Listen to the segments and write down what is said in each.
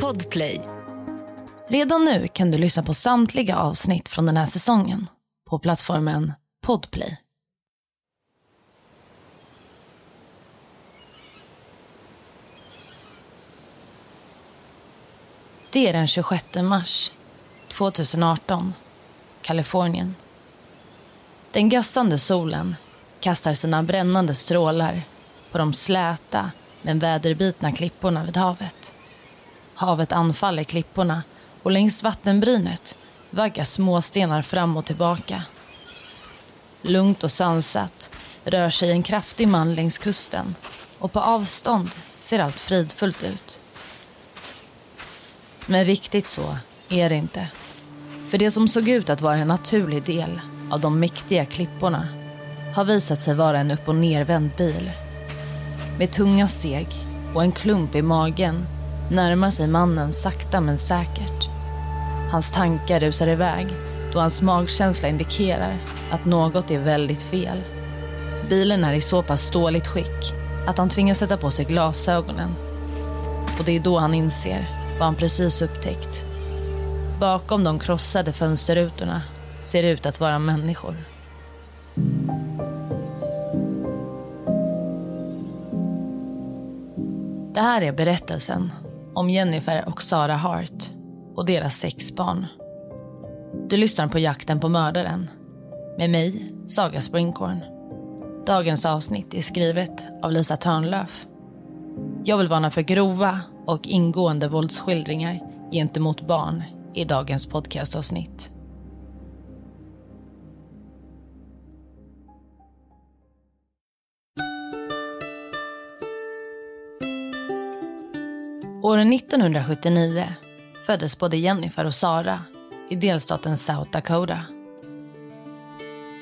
Podplay. Redan nu kan du lyssna på samtliga avsnitt från den här säsongen på plattformen Podplay. Det är den 26 mars 2018, Kalifornien. Den gassande solen kastar sina brännande strålar på de släta med väderbitna klipporna vid havet. Havet anfaller klipporna och längs vattenbrynet vaggas småstenar fram och tillbaka. Lugnt och sansat rör sig en kraftig man längs kusten och på avstånd ser allt fridfullt ut. Men riktigt så är det inte. För det som såg ut att vara en naturlig del av de mäktiga klipporna har visat sig vara en upp och nervänd bil. Med tunga steg och en klump i magen närmar sig mannen sakta men säkert. Hans tankar rusar iväg då hans magkänsla indikerar att något är väldigt fel. Bilen är i så pass dåligt skick att han tvingas sätta på sig glasögonen. Och det är då han inser vad han precis upptäckt. Bakom de krossade fönsterrutorna ser det ut att vara människor. Det här är berättelsen om Jennifer och Sara Hart och deras sex barn. Du lyssnar på Jakten på mördaren med mig, Saga Springhorn. Dagens avsnitt är skrivet av Lisa Törnlöf. Jag vill varna för grova och ingående våldsskildringar gentemot barn i dagens podcastavsnitt. År 1979 föddes både Jennifer och Sara i delstaten South Dakota.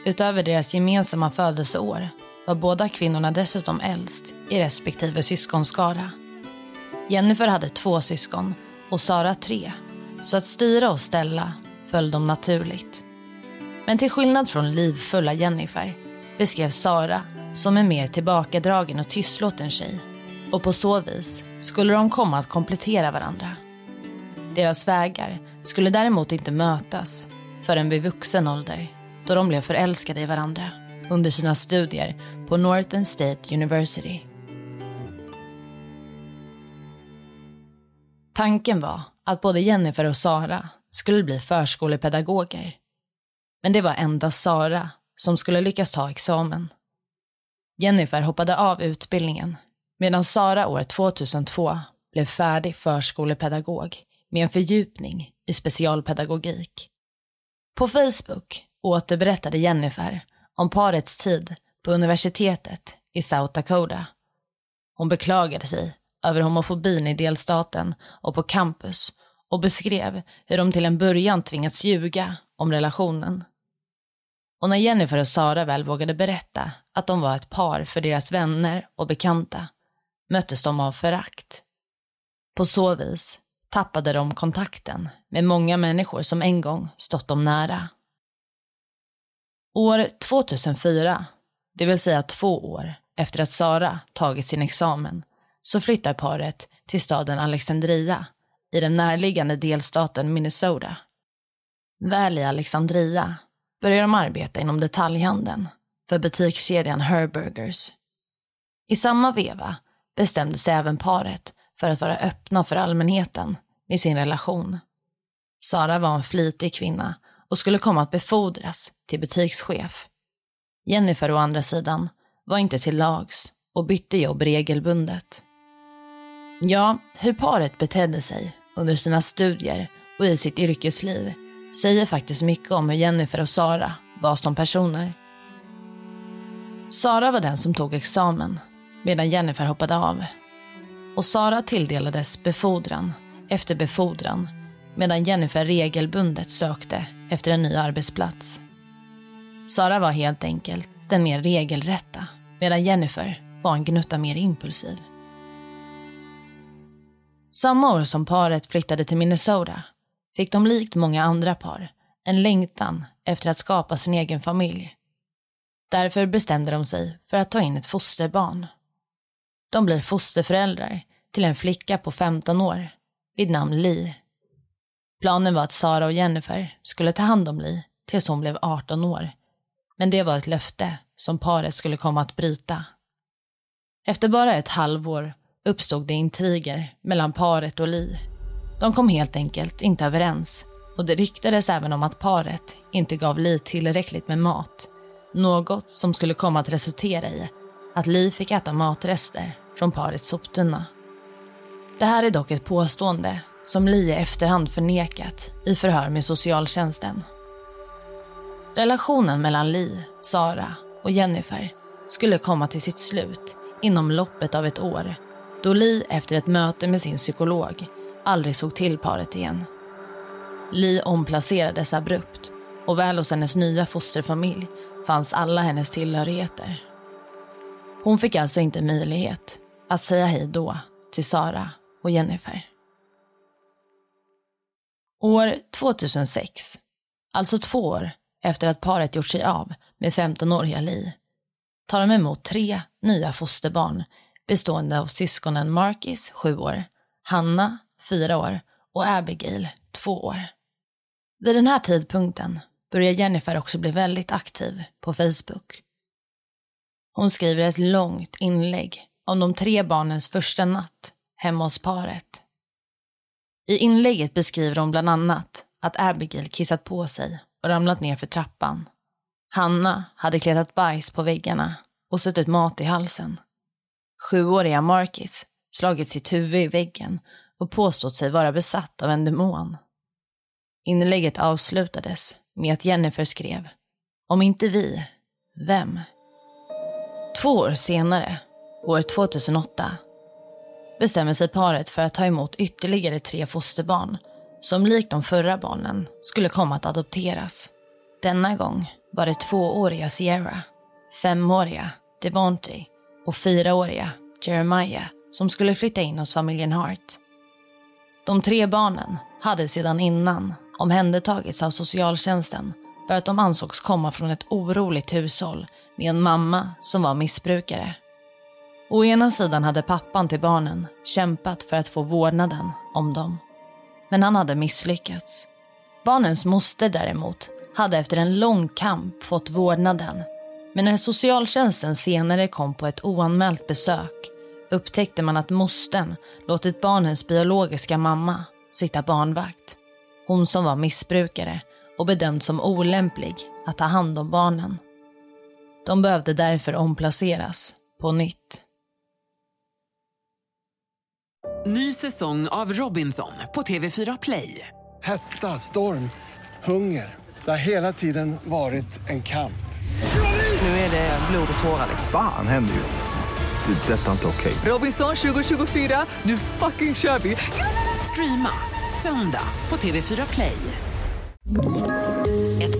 Utöver deras gemensamma födelseår var båda kvinnorna dessutom äldst i respektive syskonskara. Jennifer hade två syskon och Sara tre, så att styra och ställa föll dem naturligt. Men till skillnad från livfulla Jennifer beskrevs Sara som en mer tillbakadragen och tystlåten tjej och på så vis skulle de komma att komplettera varandra. Deras vägar skulle däremot inte mötas förrän vid vuxen ålder då de blev förälskade i varandra under sina studier på Northern State University. Tanken var att både Jennifer och Sara skulle bli förskolepedagoger. Men det var endast Sara som skulle lyckas ta examen. Jennifer hoppade av utbildningen medan Sara år 2002 blev färdig förskolepedagog med en fördjupning i specialpedagogik. På Facebook återberättade Jennifer om parets tid på universitetet i South Dakota. Hon beklagade sig över homofobin i delstaten och på campus och beskrev hur de till en början tvingats ljuga om relationen. Och när Jennifer och Sara väl vågade berätta att de var ett par för deras vänner och bekanta möttes de av förakt. På så vis tappade de kontakten med många människor som en gång stått dem nära. År 2004, det vill säga två år efter att Sara tagit sin examen, så flyttar paret till staden Alexandria i den närliggande delstaten Minnesota. Väl i Alexandria börjar de arbeta inom detaljhandeln för butikskedjan Herburgers. I samma veva bestämde sig även paret för att vara öppna för allmänheten med sin relation. Sara var en flitig kvinna och skulle komma att befordras till butikschef. Jennifer å andra sidan var inte till lags och bytte jobb regelbundet. Ja, hur paret betedde sig under sina studier och i sitt yrkesliv säger faktiskt mycket om hur Jennifer och Sara var som personer. Sara var den som tog examen medan Jennifer hoppade av. Och Sara tilldelades befordran efter befordran medan Jennifer regelbundet sökte efter en ny arbetsplats. Sara var helt enkelt den mer regelrätta medan Jennifer var en gnutta mer impulsiv. Samma år som paret flyttade till Minnesota fick de likt många andra par en längtan efter att skapa sin egen familj. Därför bestämde de sig för att ta in ett fosterbarn. De blir fosterföräldrar till en flicka på 15 år vid namn Li. Planen var att Sara och Jennifer skulle ta hand om Li tills hon blev 18 år. Men det var ett löfte som paret skulle komma att bryta. Efter bara ett halvår uppstod det intriger mellan paret och Li. De kom helt enkelt inte överens och det ryktades även om att paret inte gav Li tillräckligt med mat. Något som skulle komma att resultera i att Li fick äta matrester från parets soptunna. Det här är dock ett påstående som Li i efterhand förnekat i förhör med socialtjänsten. Relationen mellan Li, Sara och Jennifer skulle komma till sitt slut inom loppet av ett år då Li efter ett möte med sin psykolog aldrig såg till paret igen. Li omplacerades abrupt och väl hos hennes nya fosterfamilj fanns alla hennes tillhörigheter. Hon fick alltså inte möjlighet att säga hej då till Sara och Jennifer. År 2006, alltså två år efter att paret gjort sig av med 15-åriga Li, tar de emot tre nya fosterbarn bestående av syskonen Marcus, 7 år, Hanna, 4 år och Abigail, 2 år. Vid den här tidpunkten börjar Jennifer också bli väldigt aktiv på Facebook. Hon skriver ett långt inlägg om de tre barnens första natt hemma hos paret. I inlägget beskriver hon bland annat att Abigail kissat på sig och ramlat ner för trappan. Hanna hade kletat bajs på väggarna och suttit mat i halsen. Sjuåriga Marcus slagit sitt huvud i väggen och påstått sig vara besatt av en demon. Inlägget avslutades med att Jennifer skrev Om inte vi, vem? Två år senare, år 2008, bestämmer sig paret för att ta emot ytterligare tre fosterbarn som likt de förra barnen skulle komma att adopteras. Denna gång var det tvååriga Sierra, femåriga Devonte och fyraåriga Jeremiah som skulle flytta in hos familjen Hart. De tre barnen hade sedan innan omhändertagits av socialtjänsten för att de ansågs komma från ett oroligt hushåll med en mamma som var missbrukare. Å ena sidan hade pappan till barnen kämpat för att få vårdnaden om dem. Men han hade misslyckats. Barnens moster däremot hade efter en lång kamp fått vårdnaden. Men när socialtjänsten senare kom på ett oanmält besök upptäckte man att mostern låtit barnens biologiska mamma sitta barnvakt. Hon som var missbrukare och bedömd som olämplig att ta hand om barnen. De behövde därför omplaceras på nytt. Ny säsong av Robinson på TV4 Play. Hetta, storm, hunger. Det har hela tiden varit en kamp. Nu är det blod och tårar. Fan händer just det. Det är detta inte okej. Robinson 2024, nu fucking kör vi! Streama söndag på TV4 Play. Thank you.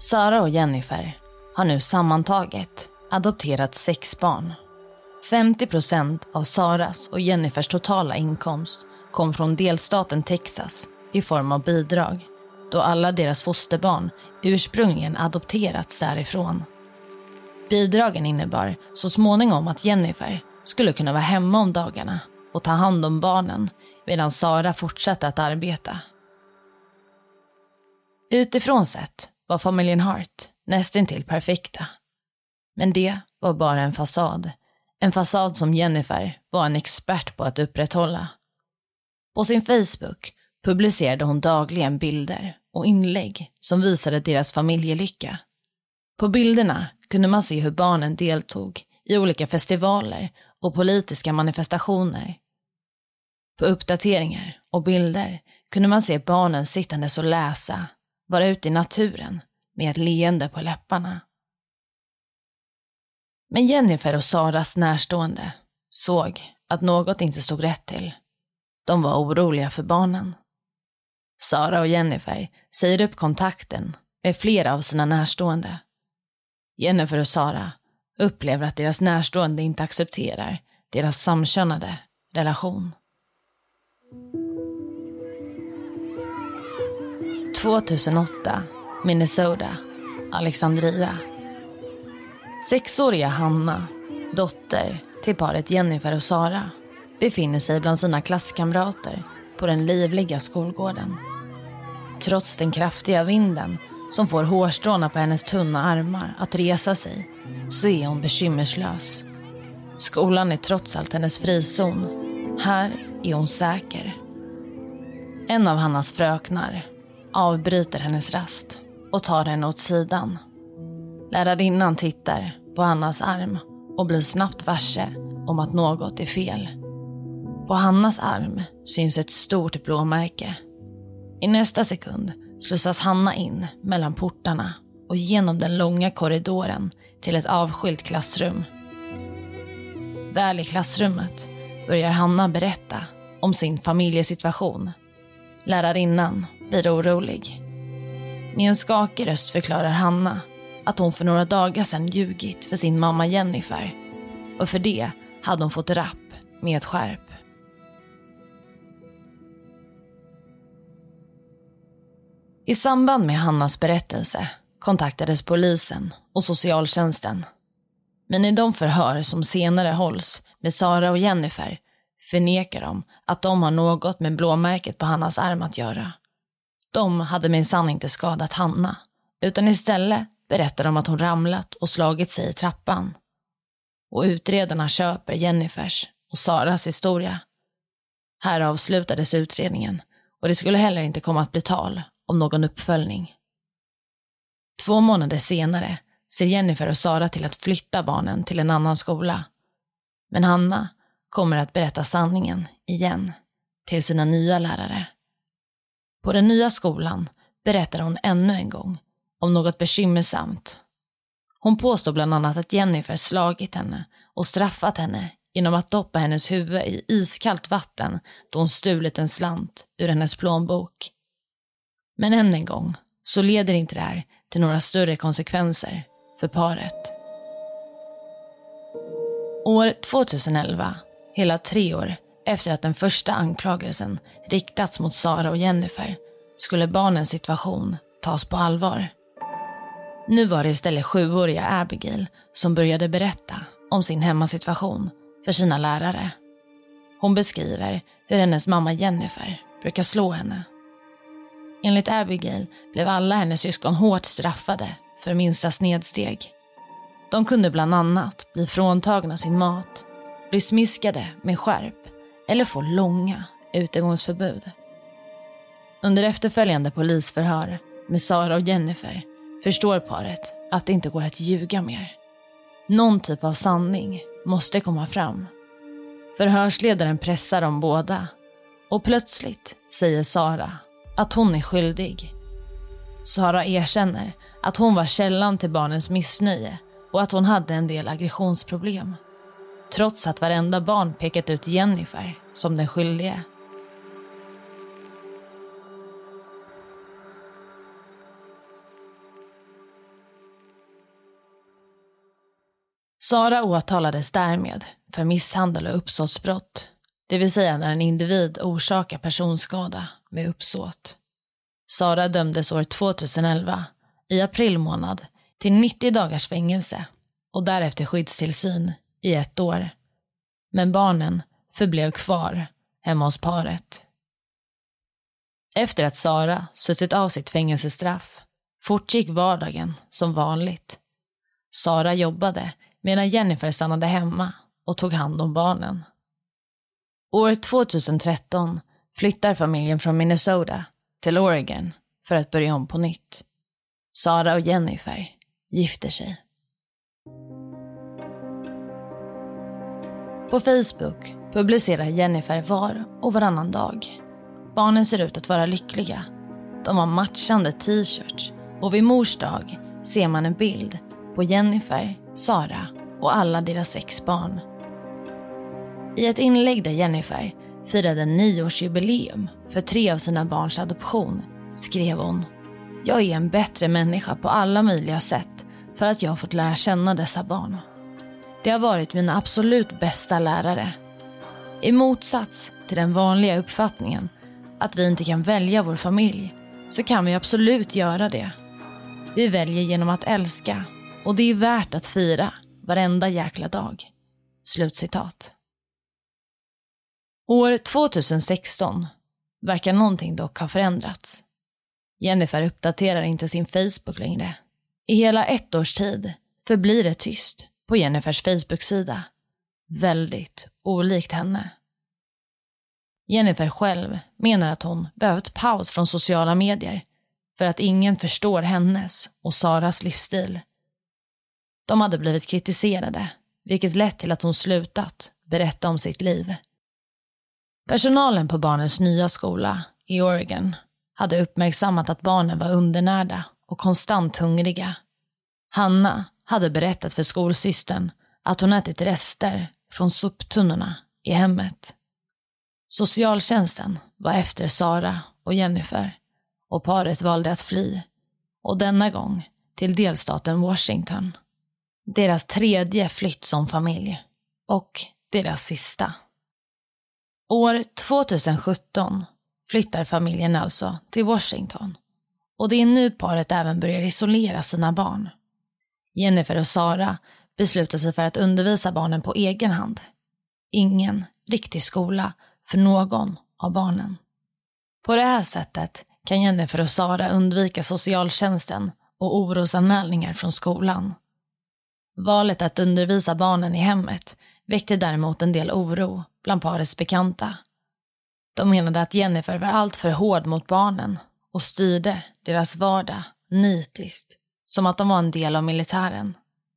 Sara och Jennifer har nu sammantaget adopterat sex barn. 50 procent av Saras och Jennifers totala inkomst kom från delstaten Texas i form av bidrag då alla deras fosterbarn ursprungligen adopterats därifrån. Bidragen innebar så småningom att Jennifer skulle kunna vara hemma om dagarna och ta hand om barnen medan Sara fortsatte att arbeta. Utifrån sett var familjen Hart nästintill perfekta. Men det var bara en fasad. En fasad som Jennifer var en expert på att upprätthålla. På sin Facebook publicerade hon dagligen bilder och inlägg som visade deras familjelycka. På bilderna kunde man se hur barnen deltog i olika festivaler och politiska manifestationer. På uppdateringar och bilder kunde man se barnen sittandes och läsa, vara ute i naturen med ett leende på läpparna. Men Jennifer och Saras närstående såg att något inte stod rätt till. De var oroliga för barnen. Sara och Jennifer säger upp kontakten med flera av sina närstående. Jennifer och Sara upplever att deras närstående inte accepterar deras samkönade relation. 2008, Minnesota, Alexandria. Sexåriga Hanna, dotter till paret Jennifer och Sara, befinner sig bland sina klasskamrater på den livliga skolgården. Trots den kraftiga vinden som får hårstråna på hennes tunna armar att resa sig så är hon bekymmerslös. Skolan är trots allt hennes frizon. Här är hon säker. En av Hannas fröknar avbryter hennes rast och tar henne åt sidan. Lärarinnan tittar på Hannas arm och blir snabbt varse om att något är fel. På Hannas arm syns ett stort blåmärke. I nästa sekund slussas Hanna in mellan portarna och genom den långa korridoren till ett avskilt klassrum. Väl i klassrummet börjar Hanna berätta om sin familjesituation. Lärarinnan blir orolig. Med en skakig röst förklarar Hanna att hon för några dagar sedan ljugit för sin mamma Jennifer och för det hade hon fått rapp med ett skärp. I samband med Hannas berättelse kontaktades polisen och socialtjänsten. Men i de förhör som senare hålls med Sara och Jennifer förnekar de att de har något med blåmärket på Hannas arm att göra. De hade minsann inte skadat Hanna, utan istället berättar de att hon ramlat och slagit sig i trappan. Och utredarna köper Jennifers och Saras historia. Här avslutades utredningen och det skulle heller inte komma att bli tal om någon uppföljning. Två månader senare ser Jennifer och Sara till att flytta barnen till en annan skola. Men Hanna kommer att berätta sanningen igen till sina nya lärare. På den nya skolan berättar hon ännu en gång om något bekymmersamt. Hon påstår bland annat att Jennifer slagit henne och straffat henne genom att doppa hennes huvud i iskallt vatten då hon stulit en slant ur hennes plånbok. Men än en gång så leder inte det här till några större konsekvenser för paret. År 2011, hela tre år efter att den första anklagelsen riktats mot Sara och Jennifer, skulle barnens situation tas på allvar. Nu var det istället sjuåriga Abigail som började berätta om sin hemmasituation för sina lärare. Hon beskriver hur hennes mamma Jennifer brukar slå henne. Enligt Abigail blev alla hennes syskon hårt straffade för minsta snedsteg. De kunde bland annat bli fråntagna sin mat, bli smiskade med skärp eller få långa utegångsförbud. Under efterföljande polisförhör med Sara och Jennifer förstår paret att det inte går att ljuga mer. Någon typ av sanning måste komma fram. Förhörsledaren pressar dem båda och plötsligt säger Sara att hon är skyldig. Sara erkänner att hon var källan till barnens missnöje och att hon hade en del aggressionsproblem. Trots att varenda barn pekat ut Jennifer som den skyldige. Sara åtalades därmed för misshandel och uppsåtsbrott. Det vill säga när en individ orsakar personskada med uppsåt. Sara dömdes år 2011, i april månad, till 90 dagars fängelse och därefter skyddstillsyn i ett år. Men barnen förblev kvar hemma hos paret. Efter att Sara suttit av sitt fängelsestraff fortgick vardagen som vanligt. Sara jobbade medan Jennifer stannade hemma och tog hand om barnen. År 2013 flyttar familjen från Minnesota till Oregon för att börja om på nytt. Sara och Jennifer gifter sig. På Facebook publicerar Jennifer var och varannan dag. Barnen ser ut att vara lyckliga. De har matchande t-shirts och vid mors dag ser man en bild på Jennifer, Sara och alla deras sex barn. I ett inlägg där Jennifer firade nioårsjubileum för tre av sina barns adoption skrev hon Jag är en bättre människa på alla möjliga sätt för att jag har fått lära känna dessa barn. Det har varit mina absolut bästa lärare. I motsats till den vanliga uppfattningen att vi inte kan välja vår familj så kan vi absolut göra det. Vi väljer genom att älska och det är värt att fira varenda jäkla dag. Slutcitat. År 2016 verkar någonting dock ha förändrats. Jennifer uppdaterar inte sin Facebook längre. I hela ett års tid förblir det tyst på Jennifers Facebook-sida. Väldigt olikt henne. Jennifer själv menar att hon behövt paus från sociala medier för att ingen förstår hennes och Saras livsstil. De hade blivit kritiserade, vilket lett till att hon slutat berätta om sitt liv. Personalen på barnens nya skola i Oregon hade uppmärksammat att barnen var undernärda och konstant hungriga. Hanna hade berättat för skolsystern att hon ätit rester från soptunnorna i hemmet. Socialtjänsten var efter Sara och Jennifer och paret valde att fly. Och denna gång till delstaten Washington. Deras tredje flytt som familj. Och deras sista. År 2017 flyttar familjen alltså till Washington. Och det är nu paret även börjar isolera sina barn. Jennifer och Sara beslutar sig för att undervisa barnen på egen hand. Ingen riktig skola för någon av barnen. På det här sättet kan Jennifer och Sara undvika socialtjänsten och orosanmälningar från skolan. Valet att undervisa barnen i hemmet väckte däremot en del oro bland parets bekanta. De menade att Jennifer var alltför hård mot barnen och styrde deras vardag nitiskt, som att de var en del av militären.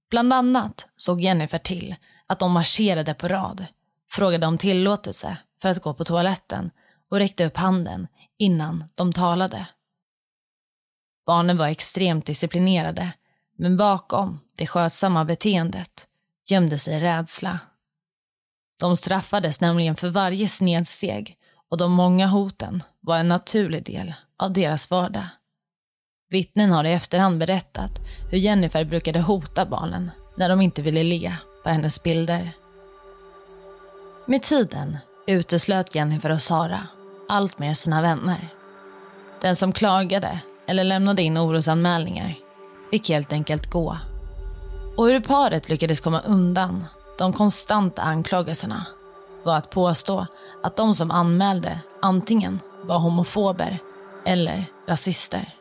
Bland annat såg Jennifer till att de marscherade på rad, frågade om tillåtelse för att gå på toaletten och räckte upp handen innan de talade. Barnen var extremt disciplinerade, men bakom det skötsamma beteendet gömde sig rädsla. De straffades nämligen för varje snedsteg och de många hoten var en naturlig del av deras vardag. Vittnen har i efterhand berättat hur Jennifer brukade hota barnen när de inte ville le på hennes bilder. Med tiden uteslöt Jennifer och Sara allt mer sina vänner. Den som klagade eller lämnade in orosanmälningar fick helt enkelt gå. Och hur paret lyckades komma undan de konstanta anklagelserna var att påstå att de som anmälde antingen var homofober eller rasister.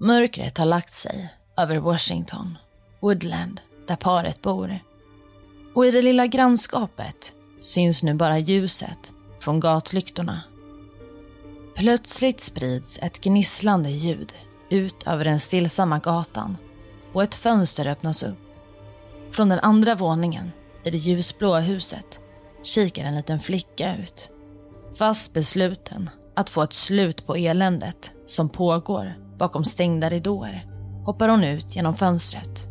Mörkret har lagt sig över Washington, Woodland, där paret bor. Och i det lilla grannskapet syns nu bara ljuset från gatlyktorna. Plötsligt sprids ett gnisslande ljud ut över den stillsamma gatan och ett fönster öppnas upp. Från den andra våningen i det ljusblåa huset kikar en liten flicka ut. Fast besluten att få ett slut på eländet som pågår bakom stängda ridåer hoppar hon ut genom fönstret.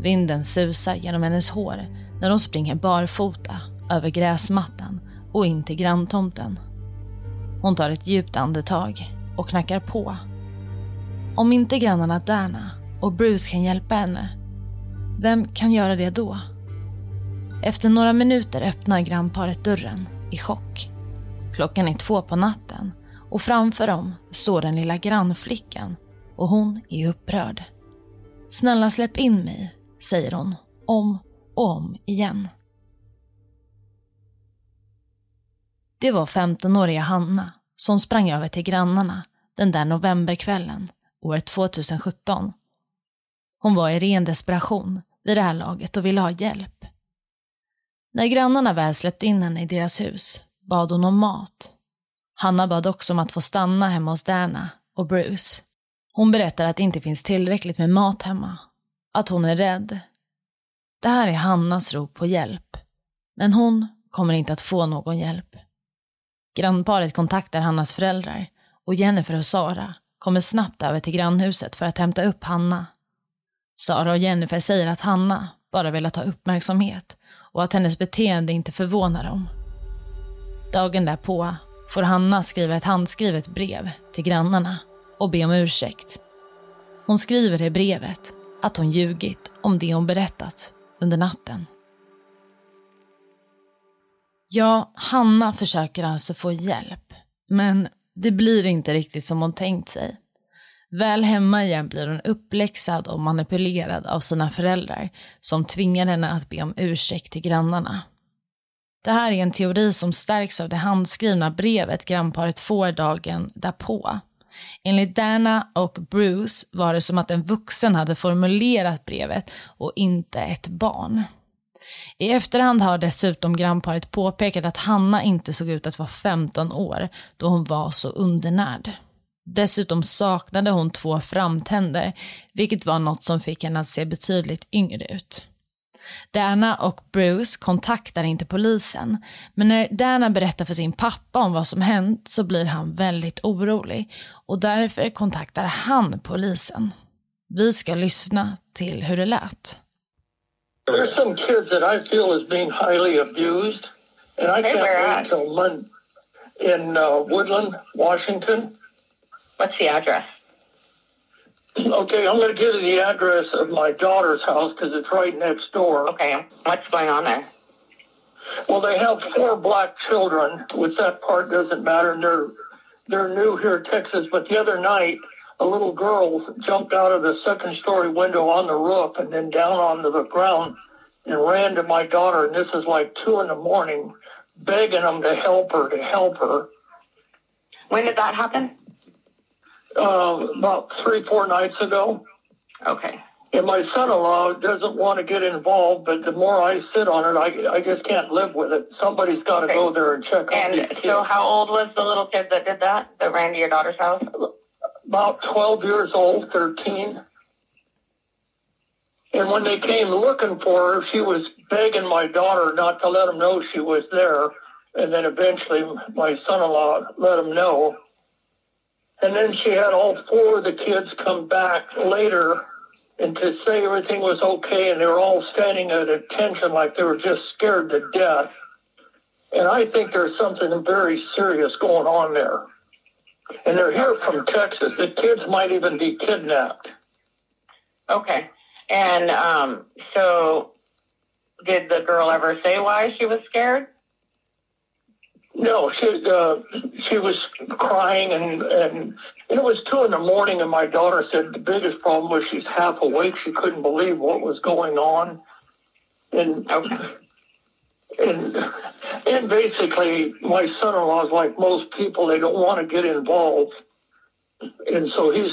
Vinden susar genom hennes hår när hon springer barfota över gräsmattan och in till granntomten. Hon tar ett djupt andetag och knackar på. Om inte grannarna Dana och Bruce kan hjälpa henne, vem kan göra det då? Efter några minuter öppnar grannparet dörren i chock. Klockan är två på natten och framför dem står den lilla grannflickan och hon är upprörd. Snälla släpp in mig, säger hon om och om igen. Det var 15-åriga Hanna som sprang över till grannarna den där novemberkvällen år 2017. Hon var i ren desperation vid det här laget och ville ha hjälp. När grannarna väl släppt in henne i deras hus bad hon om mat. Hanna bad också om att få stanna hemma hos Dana och Bruce. Hon berättar att det inte finns tillräckligt med mat hemma. Att hon är rädd. Det här är Hannas rop på hjälp. Men hon kommer inte att få någon hjälp. Grannparet kontaktar Hannas föräldrar och Jennifer och Sara kommer snabbt över till grannhuset för att hämta upp Hanna. Sara och Jennifer säger att Hanna bara velat ha uppmärksamhet och att hennes beteende inte förvånar dem. Dagen därpå får Hanna skriva ett handskrivet brev till grannarna och be om ursäkt. Hon skriver i brevet att hon ljugit om det hon berättat under natten. Ja, Hanna försöker alltså få hjälp, men det blir inte riktigt som hon tänkt sig. Väl hemma igen blir hon uppläxad och manipulerad av sina föräldrar som tvingar henne att be om ursäkt till grannarna. Det här är en teori som stärks av det handskrivna brevet grannparet får dagen därpå. Enligt Dana och Bruce var det som att en vuxen hade formulerat brevet och inte ett barn. I efterhand har dessutom grannparet påpekat att Hanna inte såg ut att vara 15 år då hon var så undernärd. Dessutom saknade hon två framtänder, vilket var något som fick henne att se betydligt yngre ut. Dana och Bruce kontaktar inte polisen, men när Dana berättar för sin pappa om vad som hänt så blir han väldigt orolig och därför kontaktar han polisen. Vi ska lyssna till hur det lät. There's some kids that I feel is being highly abused, and I Hey, can't where wait at? till Monday in uh, Woodland, Washington. What's the address? Okay, I'm going to give you the address of my daughter's house because it's right next door. Okay, what's going on there? Well, they have four black children, which that part doesn't matter, and they're they're new here in Texas. But the other night, a little girl jumped out of the second story window on the roof and then down onto the ground and ran to my daughter. And this is like two in the morning, begging them to help her, to help her. When did that happen? Uh, about three, four nights ago. Okay. And my son-in-law doesn't want to get involved, but the more I sit on it, I, I just can't live with it. Somebody's got to Okay. go there and check on And kids. so how old was the little kid that did that, that ran to your daughter's house? about 12 years old, 13. And when they came looking for her, she was begging my daughter not to let them know she was there. And then eventually my son-in-law let them know. And then she had all four of the kids come back later and to say everything was okay and they were all standing at attention like they were just scared to death. And I think there's something very serious going on there. And they're here from Texas. The kids might even be kidnapped. Okay. And um, so did the girl ever say why she was scared? No, she uh, she was crying and and it was two in the morning, and my daughter said the biggest problem was she's half awake. She couldn't believe what was going on, and and and basically my son-in-law is like most people; they don't want to get involved, and so he's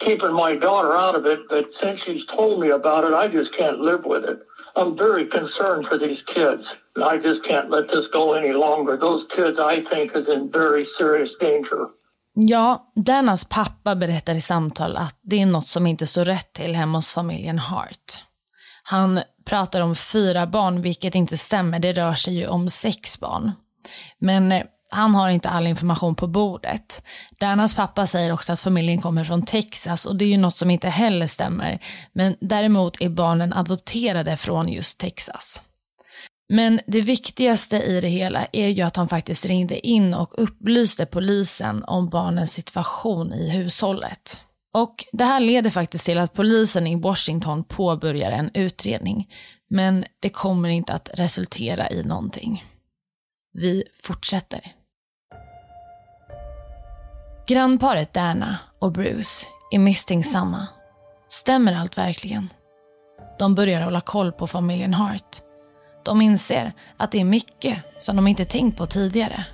keeping my daughter out of it. But since she's told me about it, I just can't live with it. I'm very concerned for these kids. I just can't let this go any longer. Those kids, I think, is in very serious danger. Ja, Danas pappa berättar i samtal att det är något som inte står rätt till hemma hos familjen Hart. Han pratar om fyra barn, vilket inte stämmer. Det rör sig ju om sex barn. Men han har inte all information på bordet. Danas pappa säger också att familjen kommer från Texas och det är ju något som inte heller stämmer. Men däremot är barnen adopterade från just Texas. Men det viktigaste i det hela är ju att han faktiskt ringde in och upplyste polisen om barnens situation i hushållet. Och det här leder faktiskt till att polisen i Washington påbörjar en utredning. Men det kommer inte att resultera i någonting. Vi fortsätter. Grannparet Dana och Bruce är misstänksamma. Stämmer allt verkligen? De börjar hålla koll på familjen Hart. De inser att det är mycket som de inte tänkt på tidigare.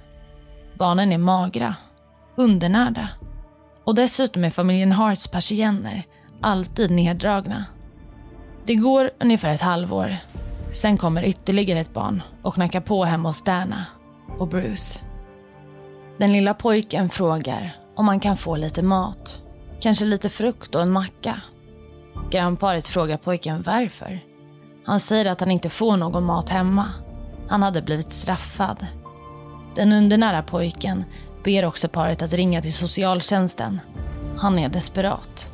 Barnen är magra, undernärda och dessutom är familjen Harts persienner alltid neddragna. Det går ungefär ett halvår. Sen kommer ytterligare ett barn och knackar på hemma hos Dana och Bruce. Den lilla pojken frågar om man kan få lite mat. Kanske lite frukt och en macka. Grannparet frågar pojken varför. Han säger att han inte får någon mat hemma. Han hade blivit straffad. Den undernära pojken ber också paret att ringa till socialtjänsten. Han är desperat.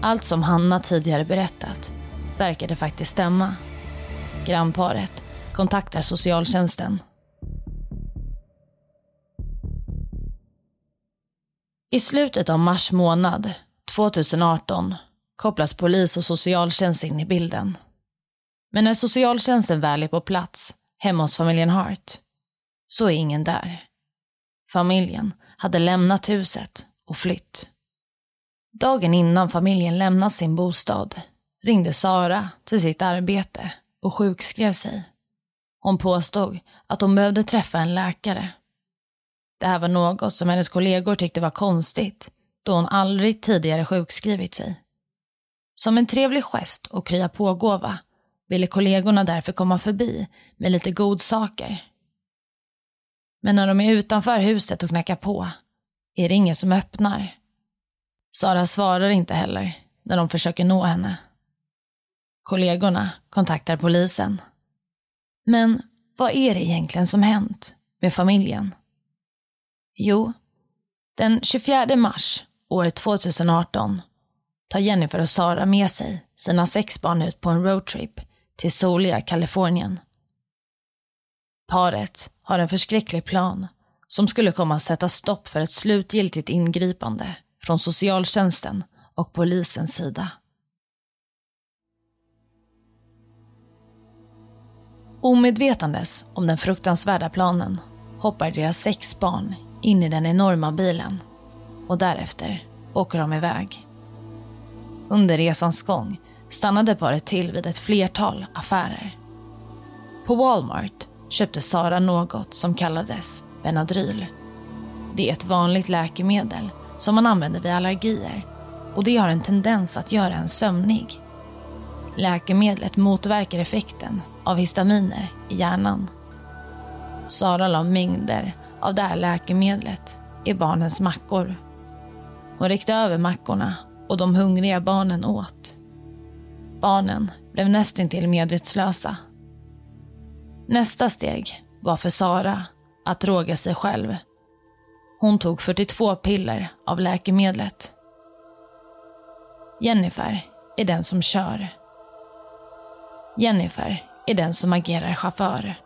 Allt som Hanna tidigare berättat verkade faktiskt stämma. Grannparet kontaktar socialtjänsten. I slutet av mars månad 2018 kopplas polis och socialtjänst in i bilden. Men när socialtjänsten väl är på plats hemma hos familjen Hart så är ingen där. Familjen hade lämnat huset och flytt. Dagen innan familjen lämnat sin bostad ringde Sara till sitt arbete och sjukskrev sig. Hon påstod att hon behövde träffa en läkare. Det här var något som hennes kollegor tyckte var konstigt då hon aldrig tidigare sjukskrivit sig. Som en trevlig gest och krya på-gåva ville kollegorna därför komma förbi med lite godsaker. Men när de är utanför huset och knackar på är det ingen som öppnar. Sara svarar inte heller när de försöker nå henne. Kollegorna kontaktar polisen. Men vad är det egentligen som hänt med familjen? Jo, den 24 mars år 2018 tar Jennifer och Sara med sig sina sex barn ut på en roadtrip till soliga Kalifornien. Paret har en förskräcklig plan som skulle komma att sätta stopp för ett slutgiltigt ingripande från socialtjänsten och polisens sida. Omedvetandes om den fruktansvärda planen hoppar deras sex barn in i den enorma bilen och därefter åker de iväg. Under resans gång stannade paret till vid ett flertal affärer. På Walmart köpte Sara något som kallades Benadryl. Det är ett vanligt läkemedel som man använder vid allergier och det har en tendens att göra en sömnig. Läkemedlet motverkar effekten av histaminer i hjärnan. Sara la mängder av det här läkemedlet i barnens mackor. Hon räckte över mackorna och de hungriga barnen åt. Barnen blev nästintill medvetslösa. Nästa steg var för Sara att droga sig själv. Hon tog 42 piller av läkemedlet. Jennifer är den som kör. Jennifer är den som agerar chaufför.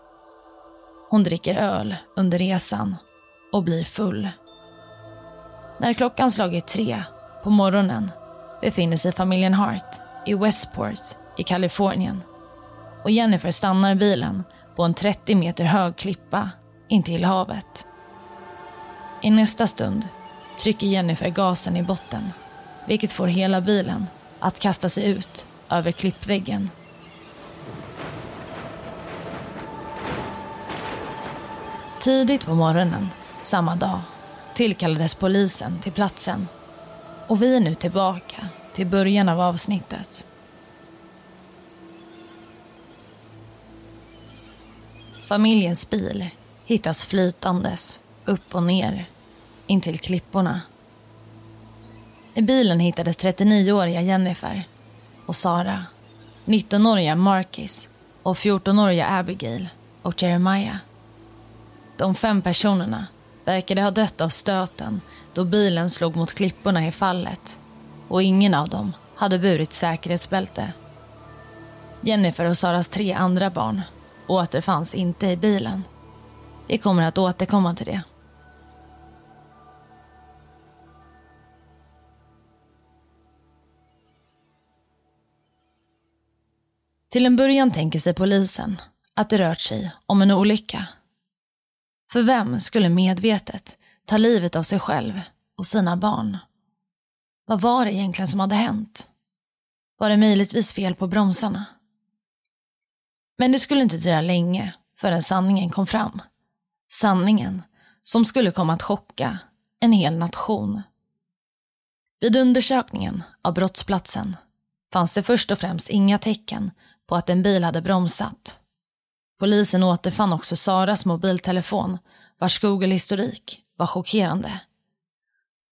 Hon dricker öl under resan och blir full. När klockan slagit tre på morgonen befinner sig familjen Hart i Westport i Kalifornien och Jennifer stannar bilen på en 30 meter hög klippa intill havet. I nästa stund trycker Jennifer gasen i botten vilket får hela bilen att kasta sig ut över klippväggen. Tidigt på morgonen samma dag tillkallades polisen till platsen och vi är nu tillbaka till början av avsnittet. Familjens bil hittas flytandes upp och ner intill klipporna. I bilen hittades 39-åriga Jennifer och Sara, 19-åriga Marcus och 14-åriga Abigail och Jeremiah. De fem personerna verkade ha dött av stöten då bilen slog mot klipporna i fallet och ingen av dem hade burit säkerhetsbälte. Jennifer och Saras tre andra barn återfanns inte i bilen. Vi kommer att återkomma till det. Till en början tänker sig polisen att det rört sig om en olycka. För vem skulle medvetet ta livet av sig själv och sina barn. Vad var det egentligen som hade hänt? Var det möjligtvis fel på bromsarna? Men det skulle inte dröja länge förrän sanningen kom fram. Sanningen som skulle komma att chocka en hel nation. Vid undersökningen av brottsplatsen fanns det först och främst inga tecken på att en bil hade bromsat. Polisen återfann också Saras mobiltelefon vars Google-historik var chockerande.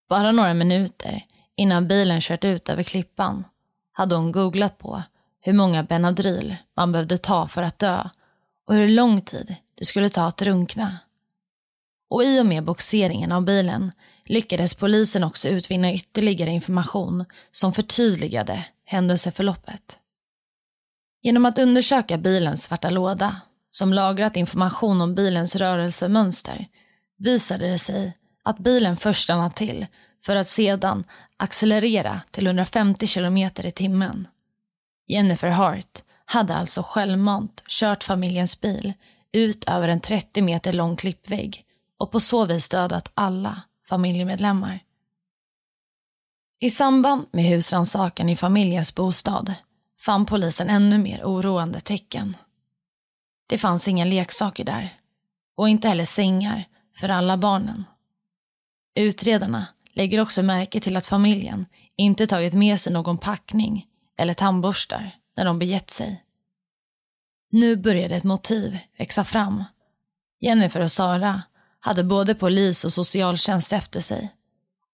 Bara några minuter innan bilen kört ut över klippan hade hon googlat på hur många Benadryl man behövde ta för att dö och hur lång tid det skulle ta att drunkna. Och i och med boxeringen av bilen lyckades polisen också utvinna ytterligare information som förtydligade händelseförloppet. Genom att undersöka bilens svarta låda, som lagrat information om bilens rörelsemönster, visade det sig att bilen först stannade till för att sedan accelerera till 150 kilometer i timmen. Jennifer Hart hade alltså självmant kört familjens bil ut över en 30 meter lång klippvägg och på så vis dödat alla familjemedlemmar. I samband med husrannsakan i familjens bostad fann polisen ännu mer oroande tecken. Det fanns inga leksaker där och inte heller sängar för alla barnen. Utredarna lägger också märke till att familjen inte tagit med sig någon packning eller tandborstar när de begett sig. Nu började ett motiv växa fram. Jennifer och Sara hade både polis och socialtjänst efter sig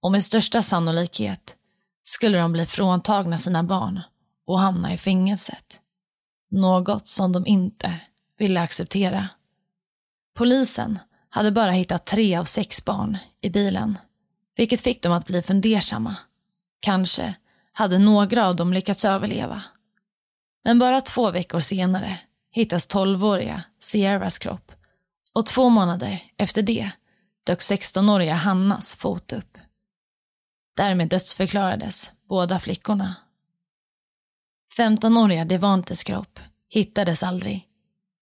och med största sannolikhet skulle de bli fråntagna sina barn och hamna i fängelset. Något som de inte ville acceptera. Polisen hade bara hittat tre av sex barn i bilen, vilket fick dem att bli fundersamma. Kanske hade några av dem lyckats överleva. Men bara två veckor senare hittas 12-åriga Sierras kropp och två månader efter det dök 16-åriga Hannas fot upp. Därmed dödsförklarades båda flickorna. 15-åriga Devantes kropp hittades aldrig,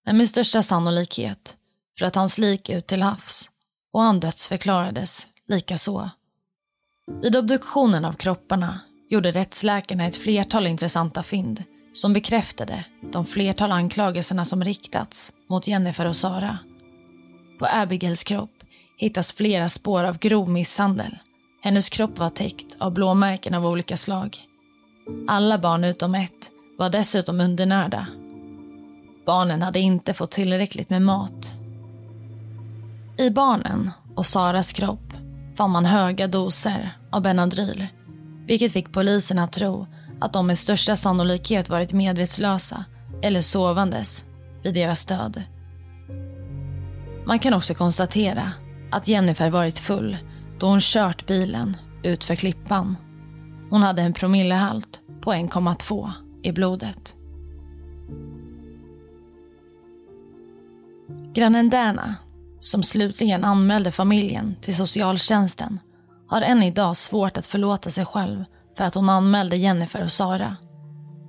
men med största sannolikhet för att hans lik ut till havs och han dödsförklarades likaså. Vid obduktionen av kropparna gjorde rättsläkarna ett flertal intressanta fynd som bekräftade de flertal anklagelserna som riktats mot Jennifer och Sara. På Abigails kropp hittas flera spår av grov misshandel. Hennes kropp var täckt av blåmärken av olika slag. Alla barn utom ett var dessutom undernärda. Barnen hade inte fått tillräckligt med mat. I barnen och Saras kropp fann man höga doser av Benadryl vilket fick polisen att tro att de med största sannolikhet varit medvetslösa eller sovandes vid deras död. Man kan också konstatera att Jennifer varit full då hon kört bilen utför klippan. Hon hade en promillehalt på 1,2 i blodet. Grannen Dana, som slutligen anmälde familjen till socialtjänsten, har än idag svårt att förlåta sig själv för att hon anmälde Jennifer och Sara.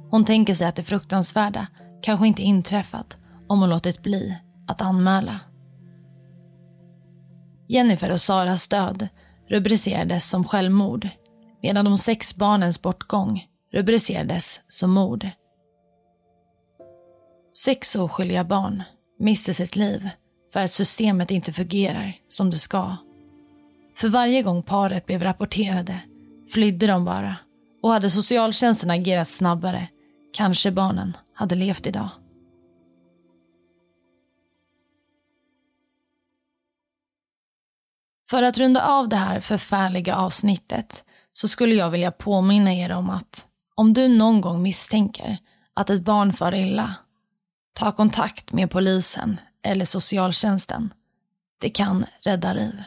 Hon tänker sig att det fruktansvärda kanske inte inträffat om hon låtit bli att anmäla. Jennifer och Saras död rubricerades som självmord medan de sex barnens bortgång rubricerades som mord. Sex oskyldiga barn mister sitt liv för att systemet inte fungerar som det ska. För varje gång paret blev rapporterade flydde de bara och hade socialtjänsten agerat snabbare kanske barnen hade levt idag. För att runda av det här förfärliga avsnittet så skulle jag vilja påminna er om att om du någon gång misstänker att ett barn far illa, ta kontakt med polisen eller socialtjänsten. Det kan rädda liv.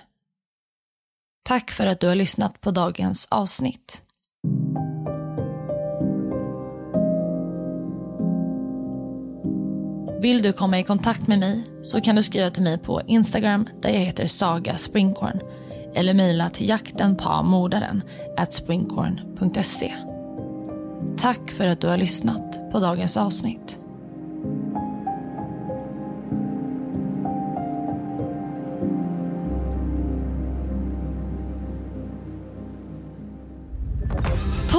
Tack för att du har lyssnat på dagens avsnitt. Vill du komma i kontakt med mig så kan du skriva till mig på Instagram där jag heter Saga Springkorn eller mejla till jakten på mordaren at springkorn.se. Tack för att du har lyssnat på dagens avsnitt.